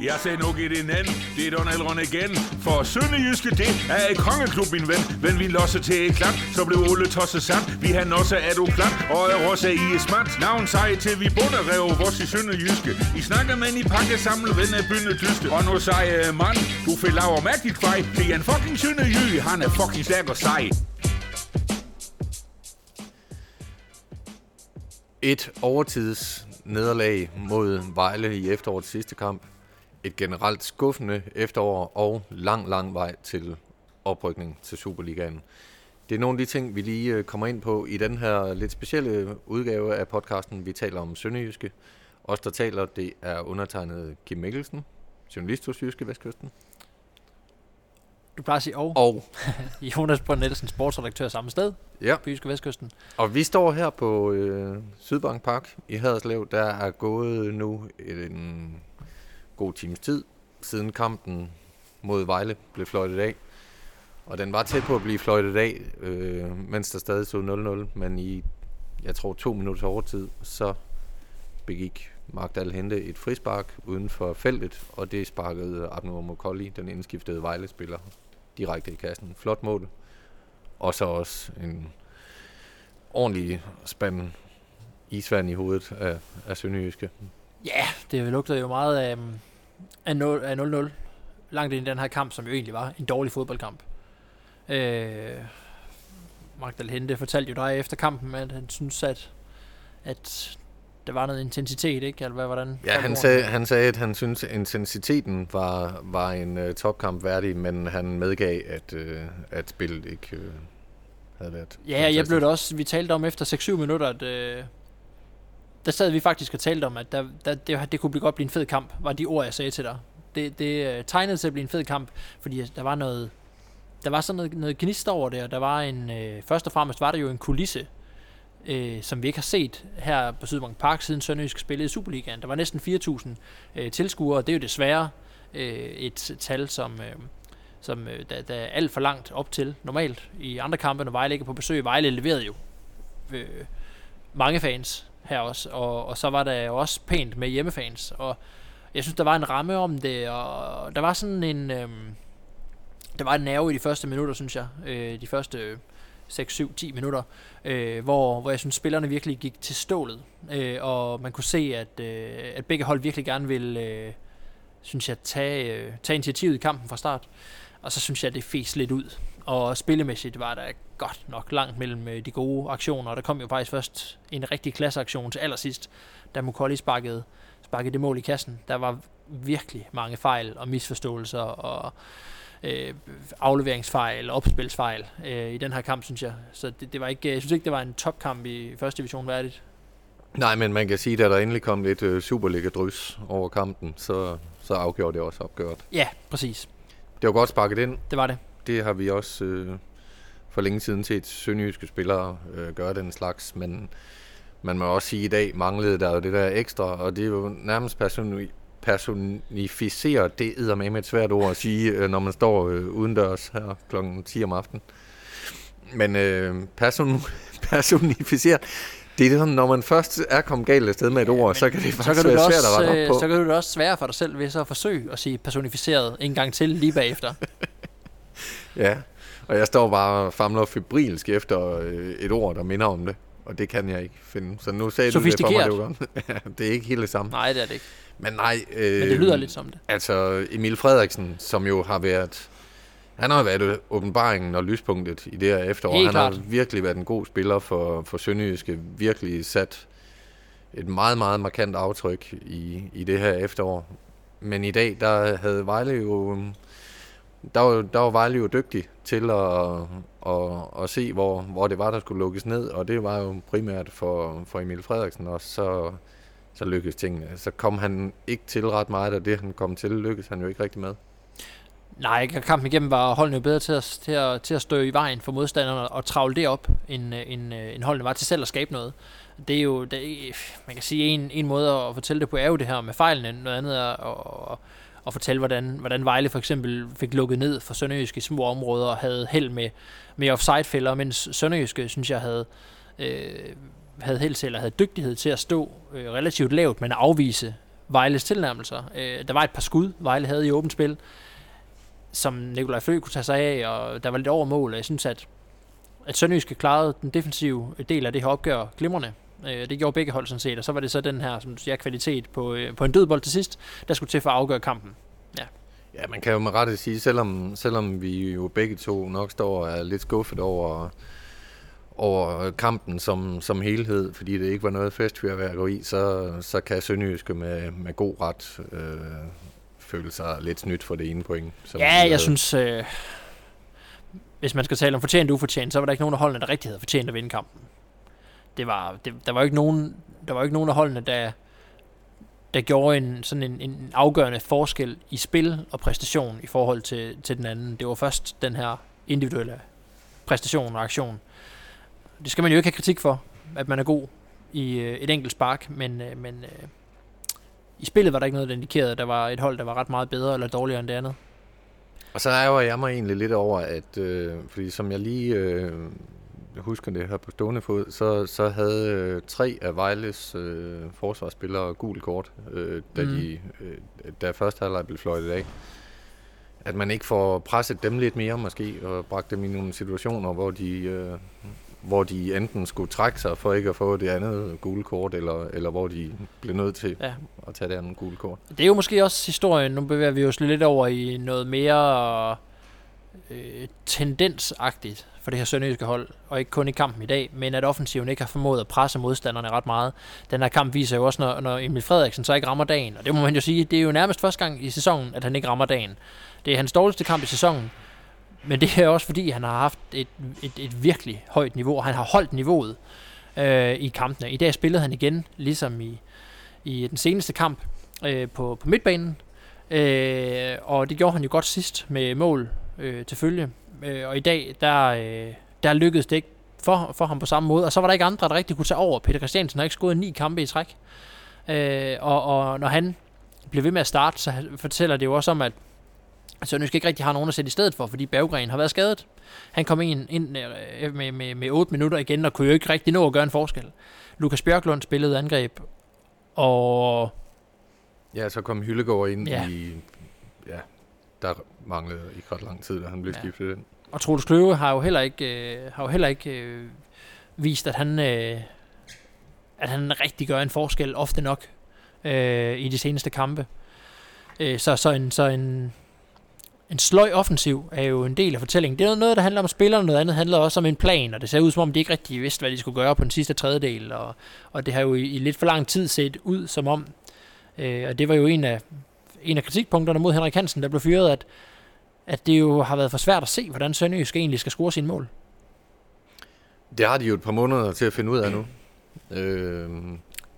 Jeg sagde nu i din anden, det er Donald Røn igen. For Sønderjyske, det er et kongeklub, min ven. Men vi losser til et klang, så blev Ole tosset sand. Vi har også er du klar, og er også i et smart. Navn sej til vi bunder rev vores i Sønderjyske. I snakker med i pakke samle ven af bynde dyste. Og nu sej øh, mand, du fik laver mærkeligt kvej. Det er en fucking Sønderjy, han er fucking stærk og sej. Et overtids nederlag mod Vejle i efterårets sidste kamp. Et generelt skuffende efterår og lang, lang vej til oprykning til Superligaen. Det er nogle af de ting, vi lige øh, kommer ind på i den her lidt specielle udgave af podcasten. Vi taler om Sønderjyske. Os, der taler, det er undertegnet Kim Mikkelsen, journalist hos Jyske Vestkysten. Du plejer at sige og. Og. Jonas Brønd Nielsen, sportsredaktør samme sted ja. på Jyske Vestkysten. Og vi står her på øh, Sydbank Park i Haderslev. Der er gået nu en god times tid siden kampen mod Vejle blev fløjtet af. Og den var tæt på at blive fløjtet af, øh, mens der stadig stod 0-0. Men i, jeg tror, to minutter overtid, så begik Magdal Hente et frispark uden for feltet, og det sparkede Abner Mokolli, den indskiftede Vejle-spiller, direkte i kassen. Flot mål. Og så også en ordentlig spand isvand i hovedet af, af Sønderjyske. Ja, det lugtede jo meget af, af 0-0 langt ind i den her kamp, som jo egentlig var en dårlig fodboldkamp. Øh, Magdal Hente fortalte jo dig efter kampen, at han synes, at, at der var noget intensitet, ikke? Eller hvad, hvordan? Ja, han sagde, han sagde, at han synes, intensiteten var, var en uh, topkamp værdig, men han medgav, at, uh, at spillet ikke uh, havde været Ja, fantastisk. jeg blev det også, vi talte om efter 6-7 minutter, at uh, der sad vi faktisk og talte om, at der, der, det, det kunne godt blive en fed kamp, var de ord, jeg sagde til dig. Det, det øh, tegnede til at blive en fed kamp, fordi der var noget, der var sådan noget, noget gnist over det, og der var en, øh, først og fremmest var der jo en kulisse, øh, som vi ikke har set her på Sydbank Park siden Sønderjysk spillede i Superligaen. Der var næsten 4.000 øh, tilskuere, og det er jo desværre øh, et tal, som, øh, som øh, der, der er alt for langt op til normalt. I andre kampe, når Vejle ikke på besøg, Vejle leverede jo øh, mange fans her også, og, og så var der også pænt med hjemmefans, og jeg synes, der var en ramme om det, og der var sådan en... Øh, der var en nerve i de første minutter, synes jeg. Øh, de første 6, 7, 10 minutter, øh, hvor, hvor jeg synes, spillerne virkelig gik til stålet. Øh, og man kunne se, at, øh, at begge hold virkelig gerne ville, øh, synes jeg, tage, øh, tage initiativet i kampen fra start. Og så synes jeg, det fes lidt ud. Og spillemæssigt var der godt nok langt mellem øh, de gode aktioner, og der kom jo faktisk først en rigtig klasseaktion til allersidst, da Mukolli sparkede, sparkede det mål i kassen. Der var virkelig mange fejl og misforståelser, og øh, afleveringsfejl, opspilsfejl øh, i den her kamp, synes jeg. Så det, det var ikke, jeg synes ikke, det var en topkamp i første division værdigt. Nej, men man kan sige, at da der endelig kom lidt øh, Superliga-drys over kampen, så, så afgjorde det også opgøret. Ja, præcis. Det var godt sparket ind. Det var det. Det har vi også øh, for længe siden set sønderjyske spillere øh, gøre den slags, men man må også sige, at i dag manglede der jo det der ekstra, og det er jo nærmest person, personificere, det er med et svært ord at sige, øh, når man står øh, udendørs her kl. 10 om aftenen. Men øh, person, personificere, det er sådan, når man først er kommet galt af sted med et ja, ord, så kan det faktisk være svært at rette op på. Så kan du det også svære for dig selv ved så at forsøge at sige personificeret en gang til lige bagefter. ja, og jeg står bare og famler febrilsk efter øh, et ord, der minder om det. Og det kan jeg ikke finde. Så nu sagde du det for mig, det, det er ikke helt det samme. Nej, det er det ikke. Men nej... Øh, Men det lyder lidt som det. Altså, Emil Frederiksen, som jo har været... Han har været åbenbaringen og lyspunktet i det her efterår. Helt han klart. har virkelig været en god spiller for, for Sønderjyske. Virkelig sat et meget, meget markant aftryk i, i det her efterår. Men i dag, der havde Vejle jo... Der var, der var Vejle jo dygtig til at, at, at se, hvor, hvor det var, der skulle lukkes ned. Og det var jo primært for, for Emil Frederiksen. Og så så lykkedes tingene. Så kom han ikke til ret meget, og det han kom til, lykkedes han jo ikke rigtig med. Nej, kampen igennem var holdene jo bedre til at, til at, til at stå i vejen for modstanderne og travle det op, end, øh, end, øh, end holdene var til selv at skabe noget. Det er jo, det er, man kan sige, en, en måde at fortælle det på er jo det her med fejlene. Noget andet er at, at, at fortælle, hvordan, hvordan Vejle for eksempel fik lukket ned for Sønderjyske i små områder og havde held med, med offside-fælder, mens Sønderjyske, synes jeg, havde øh, havde held til, eller havde dygtighed til at stå øh, relativt lavt, men afvise Vejles tilnærmelser. Øh, der var et par skud, Vejle havde i åbent spil, som Nikolaj Flø kunne tage sig af, og der var lidt over mål. Jeg synes, at, at Sønderjyske klarede den defensive del af det her opgør glimrende. Øh, det gjorde begge hold sådan set, og så var det så den her, som du siger, kvalitet på, øh, på en dødbold til sidst, der skulle til for at afgøre kampen. Ja, man kan jo med rette sige, selvom, selvom vi jo begge to nok står og er lidt skuffet over, over kampen som, som helhed, fordi det ikke var noget festfyrværkeri, så, så kan Sønderjyske med, med god ret øh, føle sig lidt snydt for det ene point. Som Ja, jeg havde. synes, øh, hvis man skal tale om fortjent og ufortjent, så var der ikke nogen af holdene, der rigtig havde fortjent at vinde kampen. Det var, det, der var ikke nogen, der var ikke nogen af holdene, der, der gjorde en, sådan en, en afgørende forskel i spil og præstation i forhold til, til den anden. Det var først den her individuelle præstation og aktion. Det skal man jo ikke have kritik for, at man er god i øh, et enkelt spark, men, øh, men øh, i spillet var der ikke noget, der indikerede, at der var et hold, der var ret meget bedre eller dårligere end det andet. Og så ærger jeg mig egentlig lidt over, at øh, fordi som jeg lige øh, husker det her på stående fod, så, så havde øh, tre af Vejles øh, forsvarsspillere gul kort, øh, da, mm. de, øh, da første halvleg blev fløjtet af. At man ikke får presset dem lidt mere måske, og bragt dem i nogle situationer, hvor de, øh, hvor de enten skulle trække sig for ikke at få det andet gule kort, eller, eller hvor de blev nødt til Ja. at tage det andet gule kort. Det er jo måske også historien. Nu bevæger vi os lidt over i noget mere øh, tendensagtigt for det her sønderjyske hold, og ikke kun i kampen i dag, men at offensiven ikke har formået at presse modstanderne ret meget. Den her kamp viser jo også, når, når Emil Frederiksen så ikke rammer dagen, og det må man jo sige, det er jo nærmest første gang i sæsonen, at han ikke rammer dagen. Det er hans dårligste kamp i sæsonen, men det er også fordi, han har haft et, et, et virkelig højt niveau, og han har holdt niveauet øh, i kampene. I dag spillede han igen, ligesom i, i den seneste kamp øh, på, på midtbanen, øh, og det gjorde han jo godt sidst med mål øh, til følge. Øh, og i dag, der, øh, der lykkedes det ikke for, for ham på samme måde, og så var der ikke andre, der rigtig kunne tage over. Peter Christiansen har ikke skudt ni kampe i træk, øh, og, og når han bliver ved med at starte, så fortæller det jo også om, at Sønderjysk ikke rigtig har nogen at sætte i stedet for, fordi Berggren har været skadet. Han kom ind, ind øh, med, med, med 8 minutter igen, og kunne jo ikke rigtig nå at gøre en forskel. Lukas Bjørklund spillede angreb, og Ja, så kom Hyllegaard ind Ja. i... Ja, der manglede ikke ret lang tid, da han blev ja. skiftet ind. Og Troels Kløve har jo heller ikke, øh, har jo heller ikke øh, vist, at han, øh, at han rigtig gør en forskel ofte nok øh, i de seneste kampe. Øh, så, så, en, så en, en sløj offensiv er jo en del af fortællingen. Det er noget, der handler om spillerne, noget andet handler også om en plan, og det ser ud som om, de ikke rigtig vidste, hvad de skulle gøre på den sidste tredjedel, og, og det har jo i, i lidt for lang tid set ud som om, øh, og det var jo en af, en af kritikpunkterne mod Henrik Hansen, der blev fyret, at at det jo har været for svært at se, hvordan Sønderjysk egentlig skal score sine mål. Det har de jo et par måneder til at finde ud af nu. Øh,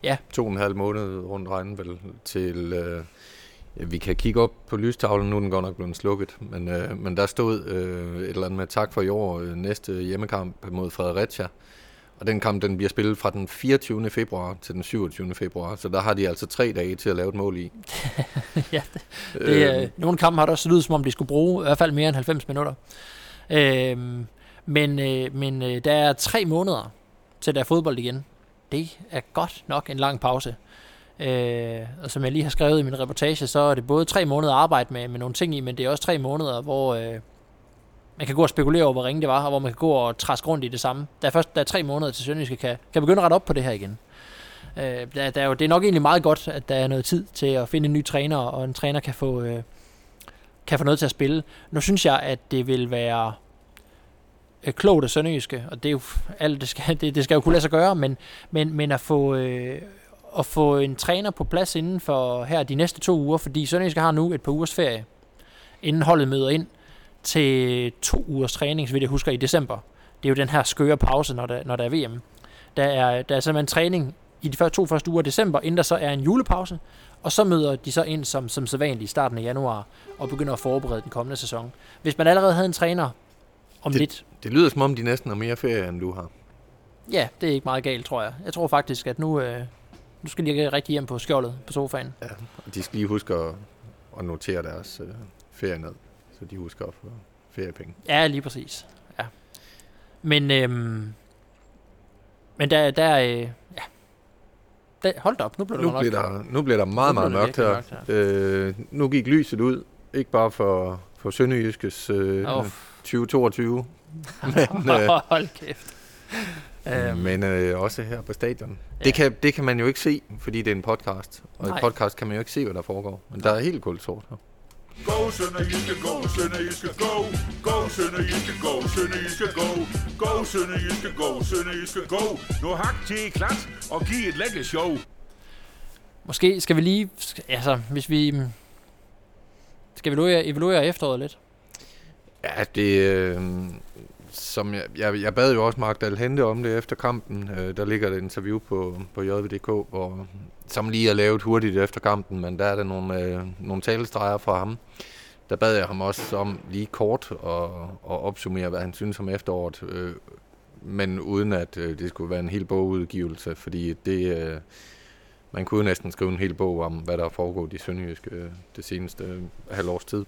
Ja. To og en halv måned rundt regnen vel til... Øh, ja, vi kan kigge op på lystavlen, nu er den godt nok blevet slukket, men, øh, men der stod øh, et eller andet med tak for i år, øh, næste hjemmekamp mod Fredericia. Og den kamp, den bliver spillet fra den 24. februar til den 27. februar, så der har de altså tre dage til at lave et mål i. ja, Det, øh, nogle kampe har det også lydet, som om de skulle bruge i hvert fald mere end 90 minutter. Øh, men øh, men øh, der er tre måneder til der er fodbold igen. Det er godt nok en lang pause. Øh, og som jeg lige har skrevet i min reportage, så er det både tre måneder arbejde med, med nogle ting i, men det er også tre måneder, hvor øh, man kan gå og spekulere over, hvor ringe det var, og hvor man kan gå og træske rundt i det samme. Der er først der er tre måneder til Sønderjyske kan, kan begynde at rette op på det her igen. Øh, der, der er jo, det er nok egentlig meget godt, at der er noget tid til at finde en ny træner, og en træner kan få, øh, kan få noget til at spille. Nu synes jeg, at det vil være øh, klogt af Sønderjyske, og det er jo alt, det skal, det, det skal jo kunne lade sig gøre, men, men, men at få, øh, at få en træner på plads inden for her de næste to uger, fordi Sønderjyske har nu et par ugers ferie, inden holdet møder ind til to ugers træning, så vidt jeg husker, i december. Det er jo den her skøre pause, når der, når der er VM. Der er, der er simpelthen træning i de første, to første uger af december, inden der så er en julepause, og så møder de så ind som, som sædvanligt i starten af januar, og begynder at forberede den kommende sæson. Hvis man allerede havde en træner om Det- lidt, Det lyder som om, de næsten har mere ferie, end du har. ja, det er ikke meget galt, tror jeg. Jeg tror faktisk, at nu, øh, nu skal de ikke rigtig hjem på skjoldet på sofaen. Ja, og de skal lige huske at, at notere deres øh, ferie ned, så de husker at få feriepenge. Ja, lige præcis. Ja. Men, øhm, men der, der, øh, ja. da, hold da op, nu blev det Nu bliver, der, nu bliver der meget, Nu meget mørkt her. virkelig Øh, nu gik lyset ud, ikke bare for, for Sønderjyskes øh, Åh. 2022, men, øh, hold kæft. Øhm, men øh, også her på stadion. Ja. Det, kan, det kan man jo ikke se, fordi det er en podcast. Og i Nej. en podcast kan man jo ikke se, hvad der foregår. Men der er helt kulsort her. Go Sønderjyske, go Sønderjyske, go Go Sønderjyske, go Sønderjyske, go Go Sønderjyske, go Sønderjyske, go Nu hak til i klat og giv et lækkert show Måske skal vi lige, altså hvis vi, mm, skal vi evaluere, evaluere efteråret lidt? Ja, det... Øh, som jeg, jeg, jeg bad jo også Mark Dalhente om det efter kampen. Øh, der ligger et interview på, på JVDK, hvor, som lige er lavet hurtigt efter kampen, men der er der nogle, øh, nogle talestreger fra ham. Der bad jeg ham også om lige kort at, at opsummere, hvad han synes om efteråret, øh, men uden at øh, det skulle være en hel bogudgivelse, fordi det... Øh, man kunne næsten skrive en hel bog om, hvad der er foregået i Sønderjysk øh, det seneste øh, halvårs tid.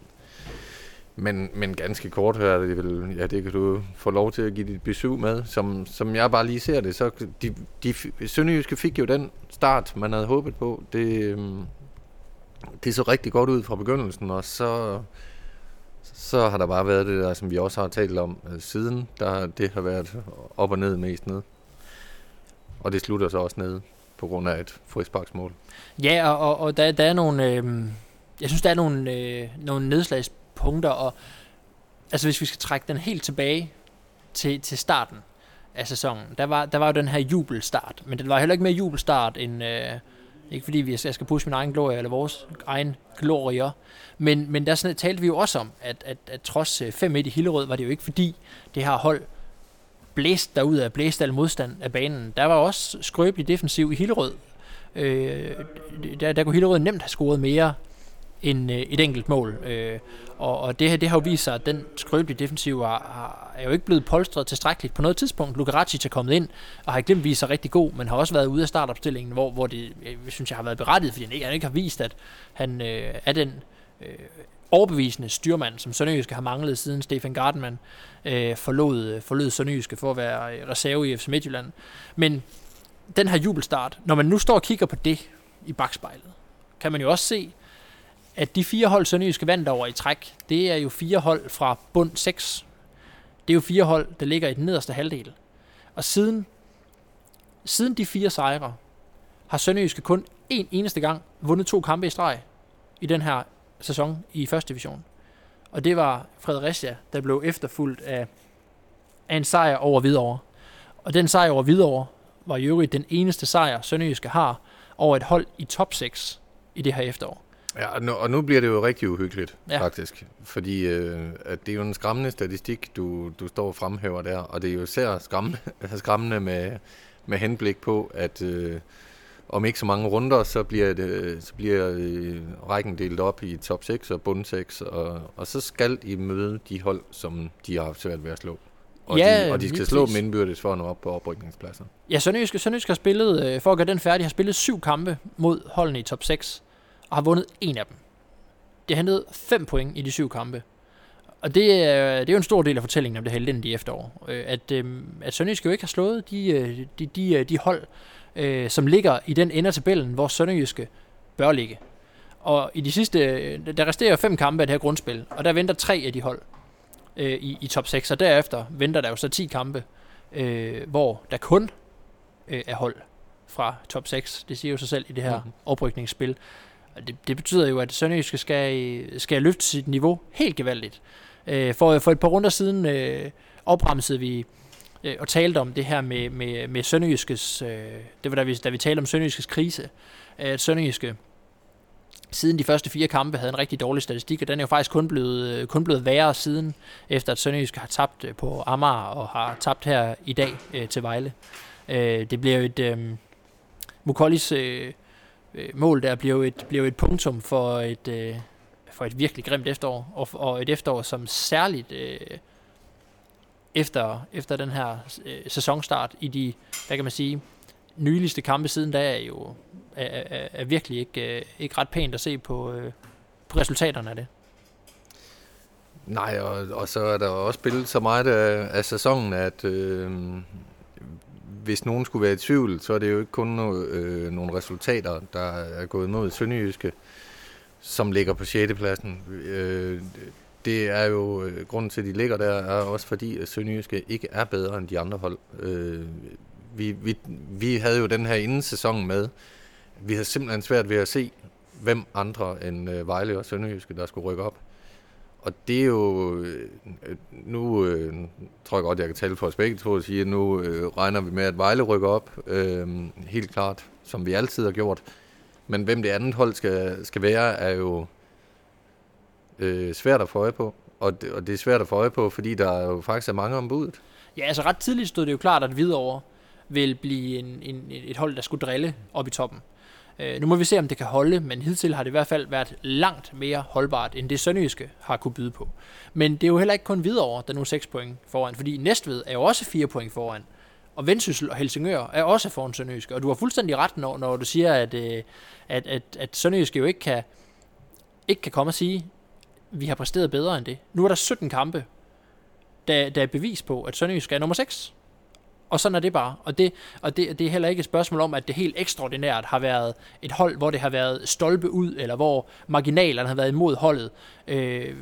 Men, men ganske kort her, det, vil, ja, det kan du få lov til at give dit besøg med. Som, som jeg bare lige ser det, så de, de, Sønderjyske fik jo den start, man havde håbet på. Det, øhm, det så rigtig godt ud fra begyndelsen, og så, så har der bare været det der, som vi også har talt om øh, siden. Der, det har været op og ned mest ned. Og det slutter så også ned på grund af et frisparksmål. Ja, og, og, der, der er nogle, øh, jeg synes der er nogle, øh, nogle punkter, og altså hvis vi skal trække den helt tilbage til, til starten af sæsonen, der var, der var jo den her jubelstart, men den var heller ikke mere jubelstart end, øh, ikke fordi vi, jeg skal pusse min egen glorie, eller vores egen glorier, men, men der sådan, talte vi jo også om, at, at, at trods øh, 5-1 i Hillerød, var det jo ikke fordi det her hold blæst derud af blæst al modstand af banen. Der var også skrøbelig defensiv i Hillerød. Øh, der, der kunne Hillerød nemt have scoret mere end øh, et enkelt mål. Øh, og, og det her det har jo vist sig, at den skrøbelige defensiv er, er, jo ikke blevet polstret tilstrækkeligt på noget tidspunkt. Lukaracic er kommet ind og har glemt vist sig rigtig god, men har også været ude af startopstillingen, hvor, hvor det, øh, jeg synes, jeg har været berettiget, fordi han ikke, han ikke har vist, at han øh, er den øh, overbevisende styrmand, som Sønderjyske har manglet siden Stefan Gardenman øh, forlod, øh, forlod Sønderjyske for at være øh, reserve i FC Midtjylland. Men den her jubelstart, når man nu står og kigger på det i bagspejlet, kan man jo også se, at de fire hold, Sønderjyske vandt over i træk, det er jo fire hold fra bund 6. Det er jo fire hold, der ligger i den nederste halvdel. Og siden, siden de fire sejre, har Sønderjyske kun en eneste gang vundet to kampe i streg i den her sæson i første division. Og det var Fredericia, der blev efterfulgt af, af en sejr over Hvidovre. Og den sejr over Hvidovre var i øvrigt den eneste sejr, Sønderjyske har over et hold i top 6 i det her efterår. Ja, og nu, og nu bliver det jo rigtig uhyggeligt, Ja. faktisk. Fordi øh, at det er jo en skræmmende statistik, du, du står og fremhæver der. Og det er jo især skræmmende, skræmmende med, med henblik på, at øh, om ikke så mange runder, så bliver, det, så bliver øh, rækken delt op i top 6 og bund 6. Og, og så skal I møde de hold, som de har haft svært ved at slå. Og, Ja, de, og de skal slå dem indbyrdes for at nå op på oprykningspladser. Ja, Sønderjyske, Sønderjyske har spillet, øh, for at gøre den færdig, har spillet syv kampe mod holdene i top 6, og har vundet en af dem. Det hentet fem point i de syv kampe. Og det er, det er jo en stor del af fortællingen om det heldige efterår. Øh, At, øh, at Sønderjyske jo ikke har slået de, øh, de, de, de hold, som ligger i den ende af tabellen, hvor Sønderjyske bør ligge. Og i de sidste, der resterer fem kampe af det her grundspil, og der venter tre af de hold øh, i, i top 6, og derefter venter der jo så 10 kampe, øh, hvor der kun øh, er hold fra top 6. Det siger jo sig selv i det her Mhm. mm-hmm. oprykningsspil. Det, det betyder jo, at Sønderjyske skal, skal løfte sit niveau helt gevaldigt. Øh, for, for et par runder siden øh, opremsede vi øh, og talte om det her med, med, med Sønderjyskes, øh, det var da vi, da vi talte om Sønderjyskes krise, at Sønderjyske siden de første fire kampe havde en rigtig dårlig statistik, og den er jo faktisk kun blevet, øh, kun blevet værre siden, efter at Sønderjyske har tabt øh, på Amager og har tabt her i dag øh, til Vejle. Øh, det bliver jo et... Øh, Mukollis øh, øh, mål der bliver jo et, bliver jo et punktum for et, øh, for et virkelig grimt efterår, og, og et efterår, som særligt øh, efter, efter den her øh, sæsonstart i de, hvad kan man sige, nyligste kampe siden, da er jo er, er, er virkelig ikke, øh, ikke ret pænt at se på, øh, på resultaterne af det. Nej, og, og så er der også spillet så meget af, af sæsonen, at øh, hvis nogen skulle være i tvivl, så er det jo ikke kun no, øh, nogle resultater, der er gået mod Sønderjyske, som ligger på 6. pladsen. Øh, det er jo, øh, grunden til, at de ligger der, er også fordi, at Sønderjyske ikke er bedre end de andre hold. Øh, vi, vi, vi havde jo den her inden sæsonen med. Vi havde simpelthen svært ved at se, hvem andre end øh, Vejle og Sønderjyske, der skulle rykke op. Og det er jo, øh, nu øh, tror jeg godt, jeg kan tale for os begge to, og sige, at nu øh, regner vi med, at Vejle rykker op, øh, helt klart, som vi altid har gjort. Men hvem det andet hold skal, skal være, er jo øh, svært at få øje på. Og det, og det er svært at få øje på, fordi der jo faktisk er mange om budet. Ja, altså ret tidligt stod det jo klart, at Hvidovre vil blive en, en, et hold, der skulle drille op i toppen. Øh, nu må vi se, om det kan holde, men hidtil har det i hvert fald været langt mere holdbart, end det Sønderjyske har kunne byde på. Men det er jo heller ikke kun Hvidovre, der nu er 6 point foran, fordi Næstved er jo også 4 point foran. Og Vendsyssel og Helsingør er også foran Sønderjyske. Og du har fuldstændig ret, når, når du siger, at, øh, at, at, at Sønderjyske jo ikke kan, ikke kan komme og sige, at vi har præsteret bedre end det. Nu er der 17 kampe, der, der er bevis på, at Sønderjyske er nummer 6. Og sådan er det bare. Og, det, og det, det er heller ikke et spørgsmål om, at det helt ekstraordinært har været et hold, hvor det har været stolpe ud, eller hvor marginalerne har været imod holdet. Øh,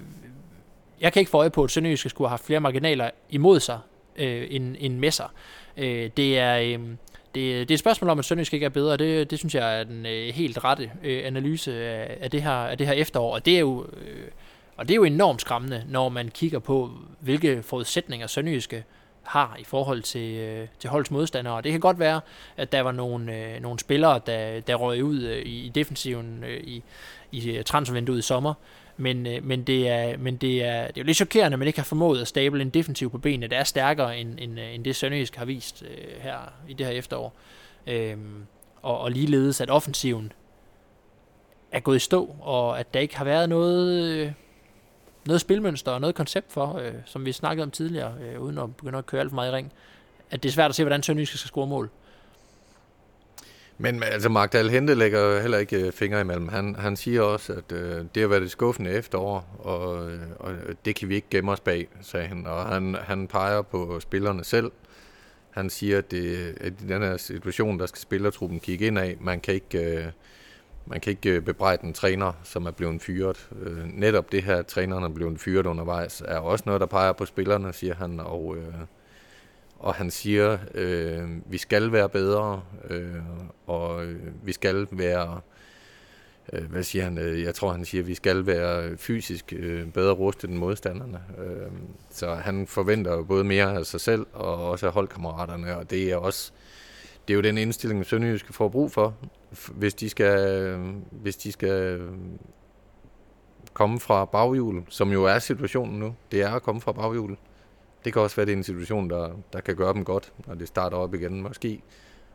jeg kan ikke få øje på, at Sønderjyske skulle have haft flere marginaler imod sig, øh, end, end med sig. Øh, det er... Øh, det, det er et spørgsmål om, at Sønderjysk ikke er bedre, det, det synes jeg er den øh, helt rette øh, analyse af, af, det her, af det her efterår, og det er jo, øh, og det er jo enormt skræmmende, når man kigger på, hvilke forudsætninger Sønderjyske har i forhold til, øh, til holdets modstandere. Det kan godt være, at der var nogle, øh, nogle spillere, der, der røg ud øh, i defensiven øh, i, i øh, transfervinduet i sommer, men, øh, men, det er, men det, er, det er jo lidt chokerende, at man ikke har formået at stable en defensiv på benene, der er stærkere end, end, øh, end det Sønderjysk har vist øh, her i det her efterår. Øh, og, og ligeledes, at offensiven er gået i stå, og at der ikke har været noget... Øh, noget spilmønster og noget koncept for, øh, som vi snakkede om tidligere, øh, uden at begynde at køre alt for meget i ring, at det er svært at se, hvordan Sønderjysk skal score mål. Men altså, Mark Dahl Hente lægger heller ikke øh, fingre imellem. Han, han siger også, at øh, det har været et skuffende efterår, og, øh, og det kan vi ikke gemme os bag, sagde han. Og han, han peger på spillerne selv. Han siger, at, det, at i den her situation, der skal spillertruppen kigge ind af. Man kan ikke... Øh, man kan ikke øh, bebrejde en træner, som er blevet fyret. Øh, netop det her, at træneren er blevet fyret undervejs, er også noget, der peger på spillerne, siger han. Og, øh, og han siger, øh, vi skal være bedre, øh, og øh, vi skal være, øh, hvad siger han, øh, jeg tror han siger, vi skal være fysisk øh, bedre rustet end modstanderne. Øh, så han forventer både mere af sig selv og også af holdkammeraterne, og det er også det er jo den indstilling, Sønderjyske får brug for, hvis de skal, hvis de skal komme fra baghjul, som jo er situationen nu. Det er at komme fra baghjul. Det kan også være, det er en situation, der, der kan gøre dem godt, når det starter op igen. Måske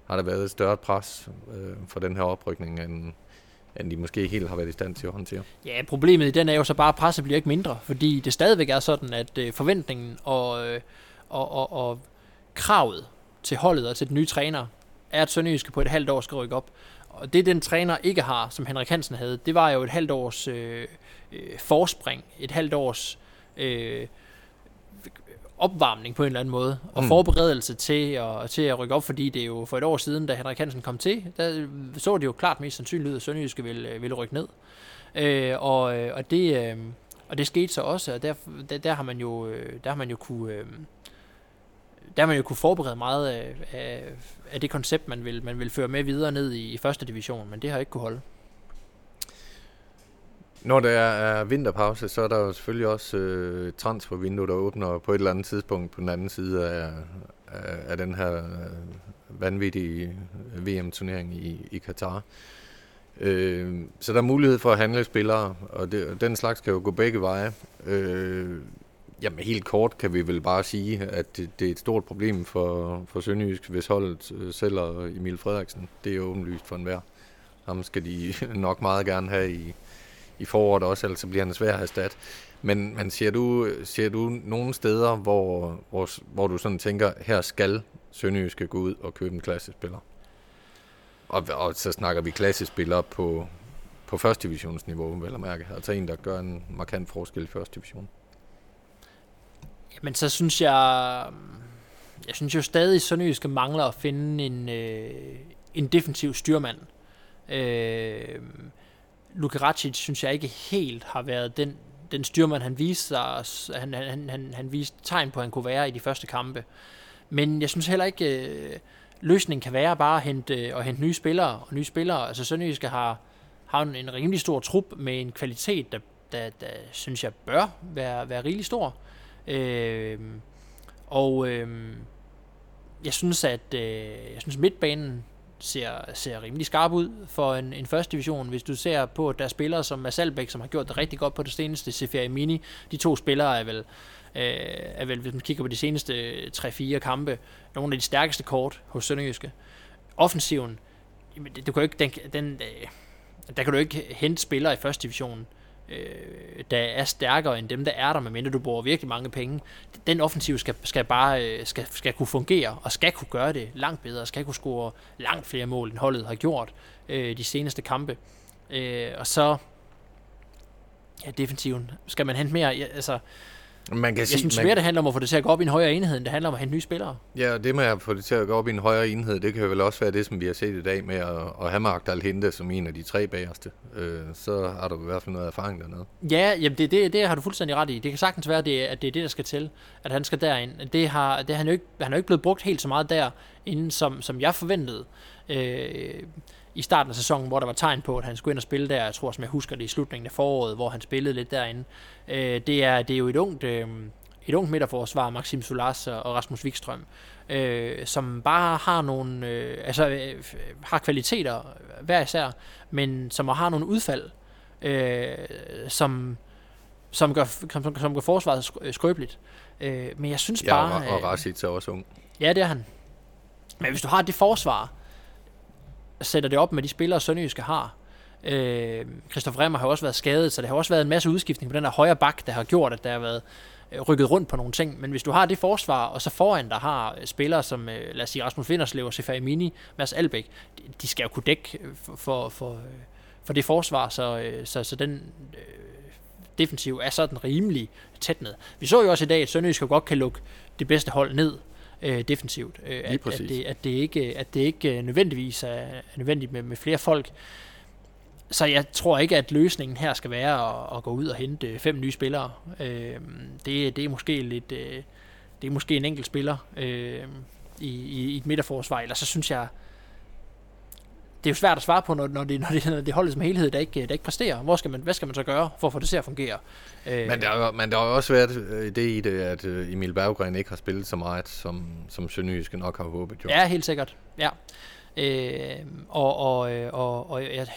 har der været et større pres øh, for den her oprykning, end, end de måske helt har været i stand til at håndtere. Ja, problemet i den er jo så bare, at presset bliver ikke mindre, fordi det stadigvæk er sådan, at øh, forventningen og, øh, og, og, og kravet til holdet og til den nye træner er, at Sønderjyske på et halvt år skal rykke op. Og det den træner ikke har, som Henrik Hansen havde, det var jo et halvt års øh, øh, forspring, et halvt års øh, opvarmning på en eller anden måde, og mm. forberedelse til at, til at rykke op, fordi det er jo for et år siden, da Henrik Hansen kom til, der så det jo klart mest sandsynligt at Sønderjyske ville, ville rykke ned. Øh, og, og, det, øh, og det skete så også, og der, der, der har man jo, øh, der har man jo kunne... Øh, der har man jo kunne forberede meget af, af, af det koncept, man vil, man vil føre med videre ned i, i første division, men det har ikke kunne holde. Når der er vinterpause, så er der jo selvfølgelig også øh, transfervindue, der åbner på et eller andet tidspunkt på den anden side af, af, af den her øh, vanvittige øh, VM-turnering i, i Katar. Øh, så der er mulighed for at handle spillere, og det, den slags kan jo gå begge veje. Øh, Jamen helt kort kan vi vel bare sige, at det, det er et stort problem for, for Sønderjysk, hvis holdet øh, sælger Emil Frederiksen. Det er åbenlyst for enhver. Ham skal de nok meget gerne have i, i foråret også, ellers bliver han svær at erstatte. Men, men ser, du, ser du nogle steder, hvor, hvor, hvor du sådan tænker, her skal Sønderjyske gå ud og købe en klassespiller? Og, og så snakker vi klassespillere på, på første divisionsniveau, vel at mærke. Altså en, der gør en markant forskel i første division. Men så synes jeg... Mm, jeg synes jo stadig, at Sønderjyske mangler at finde en, øh, en defensiv styrmand. Øh, Lukaracic synes jeg ikke helt har været den, den styrmand, han viste sig, han, han, han, han viste tegn på, at han kunne være i de første kampe. Men jeg synes heller ikke, øh, løsningen kan være bare at hente, øh, at hente nye spillere og nye spillere. Altså Sønderjyske har, har en, en rimelig stor trup med en kvalitet, der, der, der synes jeg bør være, være rigelig stor. Øh, Øh, og øh, jeg synes, at øh, jeg synes midtbanen ser, ser rimelig skarp ud for en, en første division. Hvis du ser på, at der er spillere som Masalbæk, som har gjort det rigtig godt på det seneste, Seferi Mini, de to spillere er vel, øh, er vel, hvis man kigger på de seneste 3-4 kampe, nogle af de stærkeste kort hos Sønderjyske. Offensiven, jamen, det, du kan jo ikke, den, den, øh, der kan du ikke hente spillere i første division, øh, der er stærkere end dem, der er der, medmindre du bruger virkelig mange penge. Den offensiv skal, skal bare øh, skal, skal kunne fungere, og skal kunne gøre det langt bedre, skal kunne score langt flere mål, end holdet har gjort øh, de seneste kampe. Øh, og så, ja, defensiven, skal man hente mere, ja, altså, man kan jeg sige, synes man, mere, det handler om at få det til at gå op i en højere enhed, end det handler om at hente nye spillere. Ja, det med at få det til at gå op i en højere enhed, det kan vel også være det, som vi har set i dag med at, at have Magdal Hente som en af de tre bagerste. Øh, så har du i hvert fald noget erfaring dernede. Ja, jamen det, det, det har du fuldstændig ret i. Det kan sagtens være, det, at det er det, der skal til, at han skal derind. Det har, det han, jo ikke, han er jo ikke blevet brugt helt så meget der, inden som, som jeg forventede. Øh, i starten af sæsonen, hvor der var tegn på, at han skulle ind og spille der. Jeg tror, som jeg husker det i slutningen af foråret, hvor han spillede lidt derinde. Øh, det, er, det er jo et ungt, øh, et ungt midterforsvar, Maxim Solas og Rasmus Wikstrøm, øh, som bare har nogle, øh, altså øh, har kvaliteter hver især, men som har nogle udfald, øh, som, som, gør, som, som gør forsvaret skrøbeligt. Øh, men jeg synes ja, bare... og, og Rasic er også ung. Ja, det er han. Men hvis du har det forsvar, sætter det op med de spillere, Sønderjyske har, Øh, Christoffer Remmer har også været skadet, så det har også været en masse udskiftning på den der højre bak, der har gjort, at der har været øh, rykket rundt på nogle ting. Men hvis du har det forsvar, og så foran der har øh, spillere som, øh, lad os sige, Rasmus Vinderslev, Sefai Mini, Mads Albæk, de, de skal jo kunne dække for, for, for, for det forsvar, så, så, så den øh, defensiv er sådan rimelig tæt ned. Vi så jo også i dag, at Sønderjysk godt kan lukke det bedste hold ned øh, defensivt. Øh, at, at, det, at, det ikke, at det ikke nødvendigvis er, er nødvendigt med, med flere folk så jeg tror ikke, at løsningen her skal være at, at gå ud og hente fem nye spillere. Øh, det, det er måske lidt, øh, det er måske en enkelt spiller øh, i, i, i et midterforsvar, eller så synes jeg, det er jo svært at svare på, når, når, det, når, det, når det holdet som helhed, der ikke, der ikke præsterer. Hvor skal man, hvad skal man så gøre for at få det til at fungere? Øh, men, der, er, men der har jo også været øh, det i det, at øh, Emil Berggren ikke har spillet så meget, som, som Sønderjyske nok har håbet. Jo. Ja, helt sikkert. Ja. Øh, og, og, og, og jeg,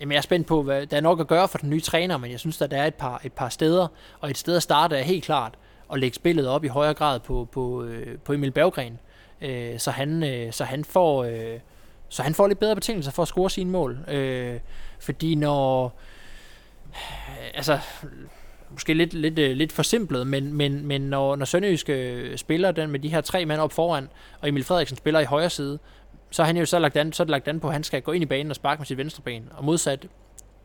Jamen, jeg er spændt på, hvad der er nok at gøre for den nye træner, men jeg synes, at der er et par, et par steder, og et sted at starte er helt klart at lægge spillet op i højere grad på, på, på Emil Berggren, øh, så, han, øh, så, han får, øh, så han får lidt bedre betingelser for at score sine mål. Øh, fordi når... Altså, måske lidt, lidt, øh, lidt forsimplet, men, men, men når, når Sønderjyske øh, spiller den med de her tre mænd op foran, og Emil Frederiksen spiller i højre side, så har han jo så lagt an, så er det lagt an på, at han skal gå ind i banen og sparke med sit venstre ben. Og modsat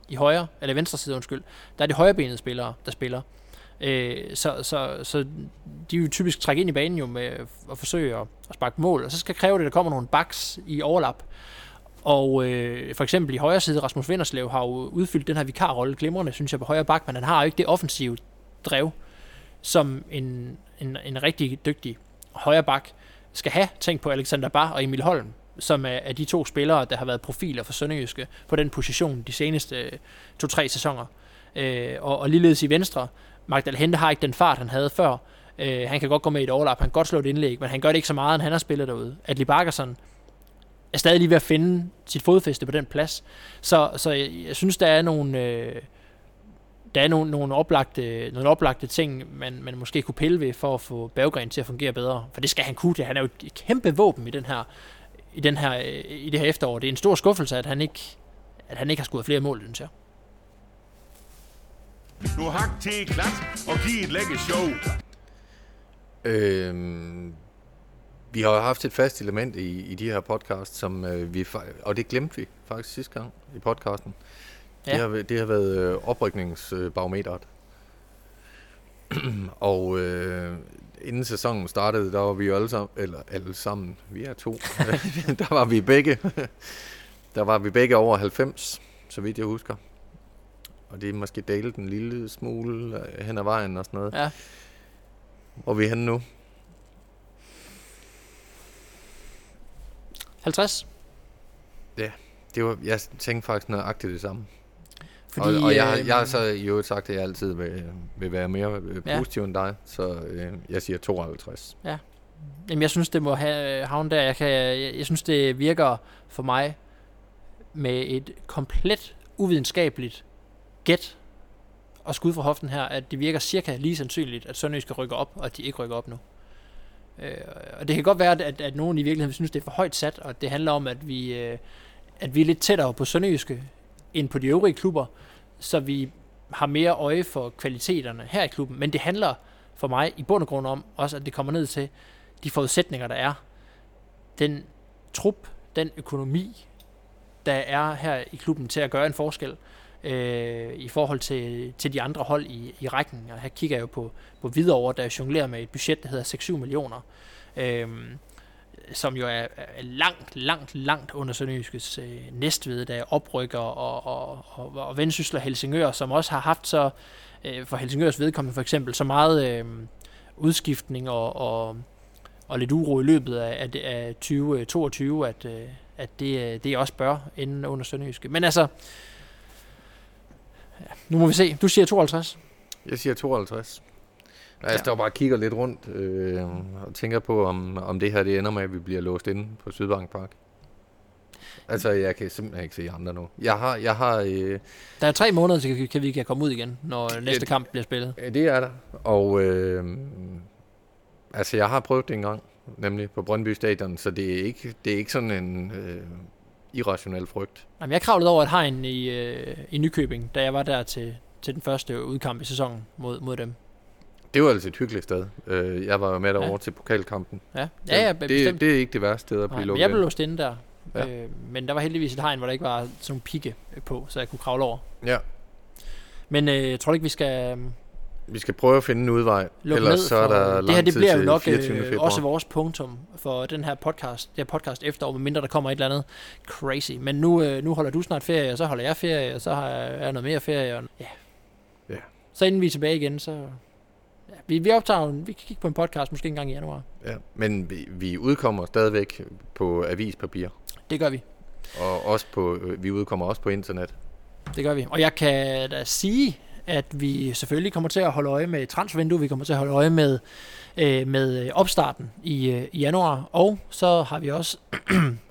i højre, eller venstre side, undskyld, der er det højrebenede spillere, der spiller. Øh, så, så, så de vil typisk trække ind i banen jo med at forsøge at, at sparke mål, og så skal kræve det, at der kommer nogle backs i overlap. Og øh, for eksempel i højre side, Rasmus Vinderslev har jo udfyldt den her vikarrolle glimrende, synes jeg, på højre bak, men han har jo ikke det offensive drev, som en, en, en rigtig dygtig højre bak skal have. Tænk på Alexander Bar og Emil Holm, som er, er de to spillere, der har været profiler for Sønderjyske på den position de seneste øh, to-tre sæsoner. Øh, og, og ligeledes i venstre, Magdal Hente har ikke den fart, han havde før. Øh, han kan godt gå med i et overlap, han kan godt slå et indlæg, men han gør det ikke så meget, end han har spillet derude. Adli Barkerson er stadig lige ved at finde sit fodfæste på den plads. Så, så jeg, jeg synes, der er nogle... Øh, der er nogle, nogle, oplagte, nogle oplagte ting, man, man måske kunne pille ved for at få Berggren til at fungere bedre. For det skal han kunne. Det. Han er jo et kæmpe våben i den her i, den her, øh, i det her efterår. Det er en stor skuffelse, at han ikke, at han ikke har skudt flere mål, synes jeg. Nu hak til klat og giv et lække show. Øhm, vi har haft et fast element i, i de her podcast, som øh, vi, og det glemte vi faktisk sidste gang i podcasten. Ja. Det, har, det har været øh, oprykningsbarometeret. og øh, inden sæsonen startede, der var vi jo alle sammen, eller alle sammen, vi er to, der var vi begge, der var vi begge over 90, så vidt jeg husker. Og det er måske dalet en lille smule øh, hen ad vejen og sådan noget. Ja. Hvor er vi henne nu? 50? Det var, jeg tænkte faktisk nøjagtigt det samme. Fordi, og, og jeg, øh, jeg har så i øvrigt sagt, at jeg altid vil, vil være mere øh, Ja. positiv end dig, så øh, jeg siger 52. Jamen, jeg synes, det må have havne der. Jeg, kan, jeg, jeg synes, det virker for mig med et komplet uvidenskabeligt gæt og skud fra hoften her, at det virker cirka lige sandsynligt, at Sønderjysk rykker op, og at de ikke rykker op nu. Øh, og det kan godt være, at, at nogen i virkeligheden synes, det er for højt sat, og at det handler om, at vi, øh, at vi er lidt tættere på Sønderjyske end på de øvrige klubber, så vi har mere øje for kvaliteterne her i klubben. Men det handler for mig i bund og grund om også, at det kommer ned til de forudsætninger, der er. Den trup, den økonomi, der er her i klubben til at gøre en forskel øh, i forhold til, til de andre hold i, i rækken. Og her kigger jeg jo på, på Hvidovre, der jonglerer med et budget, der hedder 6-7 millioner. Øh, som jo er, er langt, langt, langt under Sønderjyskes øh, næstved, der er oprykker og, og, og, og Vendsyssel og Helsingør, som også har haft så, øh, for Helsingørs vedkommende for eksempel, så meget øh, udskiftning og, og, og lidt uro i løbet af, af, af 2022, øh, at, øh, at det, øh, det også bør ende under Sønderjyske. Men altså, ja, nu må vi se. Du siger 52. Jeg siger 52. Jeg Ja. står bare og kigger lidt rundt øh, og tænker på, om, om det her det ender med, at vi bliver låst inde på Sydbank Park. Altså, jeg kan simpelthen ikke se andre nu. Jeg har, jeg har øh, Der er tre måneder, til kan vi kan komme ud igen, når næste det- kamp bliver spillet. Det er der. Og øh, altså, jeg har prøvet det engang, nemlig på Brøndby Stadion, så det er ikke, det er ikke sådan en øh, irrationel frygt. Jamen, jeg kravlede over et hegn i, øh, i Nykøbing, da jeg var der til, til den første udkamp i sæsonen mod, mod dem. Det var altså et hyggeligt sted. Øh, jeg var jo med derovre Ja. til pokalkampen. Ja, ja, ja det, bestemt. det er ikke det værste sted at blive Nej, men lukket jeg blev låst inde der. Ja. Øh, men der var heldigvis et hegn, hvor der ikke var sådan nogle pigge på, så jeg kunne kravle over. Ja. Men øh, jeg tror ikke, vi skal øh, Vi skal prøve at finde en udvej, lukke ellers så er der Det lang her det bliver jo nok 24. øh, også vores punktum for den her podcast, det her podcast efterår, medmindre der kommer et eller andet crazy. Men nu, øh, nu holder du snart ferie, og så holder jeg ferie, og så har jeg, jeg noget mere ferie. Og, ja. Ja. Så inden vi er tilbage igen, så... Ja, vi, vi optager en, vi kan kigge på en podcast måske en gang i januar. Ja. Men vi, vi udkommer stadigvæk på avispapir, Det gør vi. og også på, øh, vi udkommer også på internet. Det gør vi. Og jeg kan da sige, at vi selvfølgelig kommer til at holde øje med transfervindue. Vi kommer til at holde øje med, øh, med øh, opstarten i, øh, i januar. Og så har vi også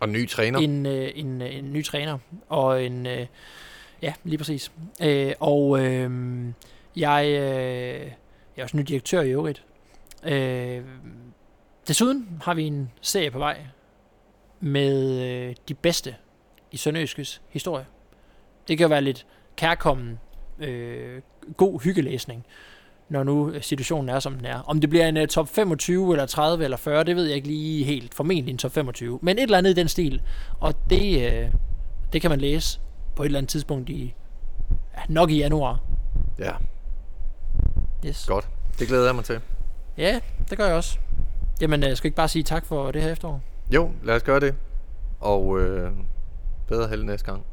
Og ny træner. en, øh, en, øh, en ny træner. Og en... Øh, ja, lige præcis. Øh, og øh, jeg, øh, jeg er også ny direktør i øvrigt. Øh, desuden har vi en serie på vej med øh, de bedste i Sønderjyskes historie. Det kan jo være lidt kærkommen, øh, god hyggelæsning, når nu øh, situationen er, som den er. Om det bliver en uh, top 25, eller 30, eller 40, det ved jeg ikke lige helt. Formentlig en top 25. Men et eller andet i den stil. Og det, øh, det kan man læse på et eller andet tidspunkt i, ja, nok i januar. Ja, Yes. godt. Det glæder jeg mig til. Ja, det gør jeg også. Jamen, jeg skal ikke bare sige tak for det her efterår. Jo, lad os gøre det. Og øh, bedre held næste gang.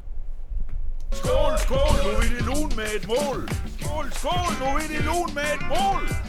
Skål, skål, nu er det lun med et mål. Skål, skål, nu er det lun med et mål.